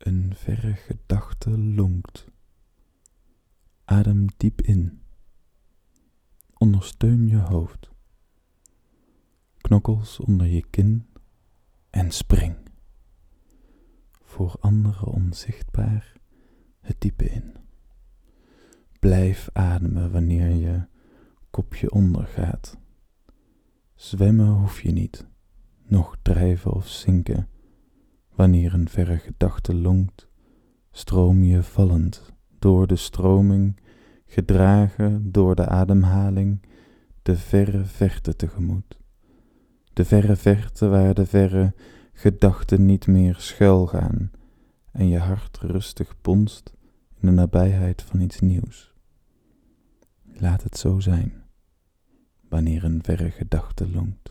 Een verre gedachte lonkt. Adem diep in. Ondersteun je hoofd. Knokkels onder je kin en spring. Voor anderen onzichtbaar het diepe in. Blijf ademen wanneer je kopje ondergaat. Zwemmen hoef je niet, nog drijven of zinken. Wanneer een verre gedachte lonkt, stroom je vallend door de stroming, gedragen door de ademhaling, de verre verte tegemoet. De verre verte waar de verre gedachten niet meer schuilgaan en je hart rustig bonst in de nabijheid van iets nieuws. Laat het zo zijn, wanneer een verre gedachte lonkt.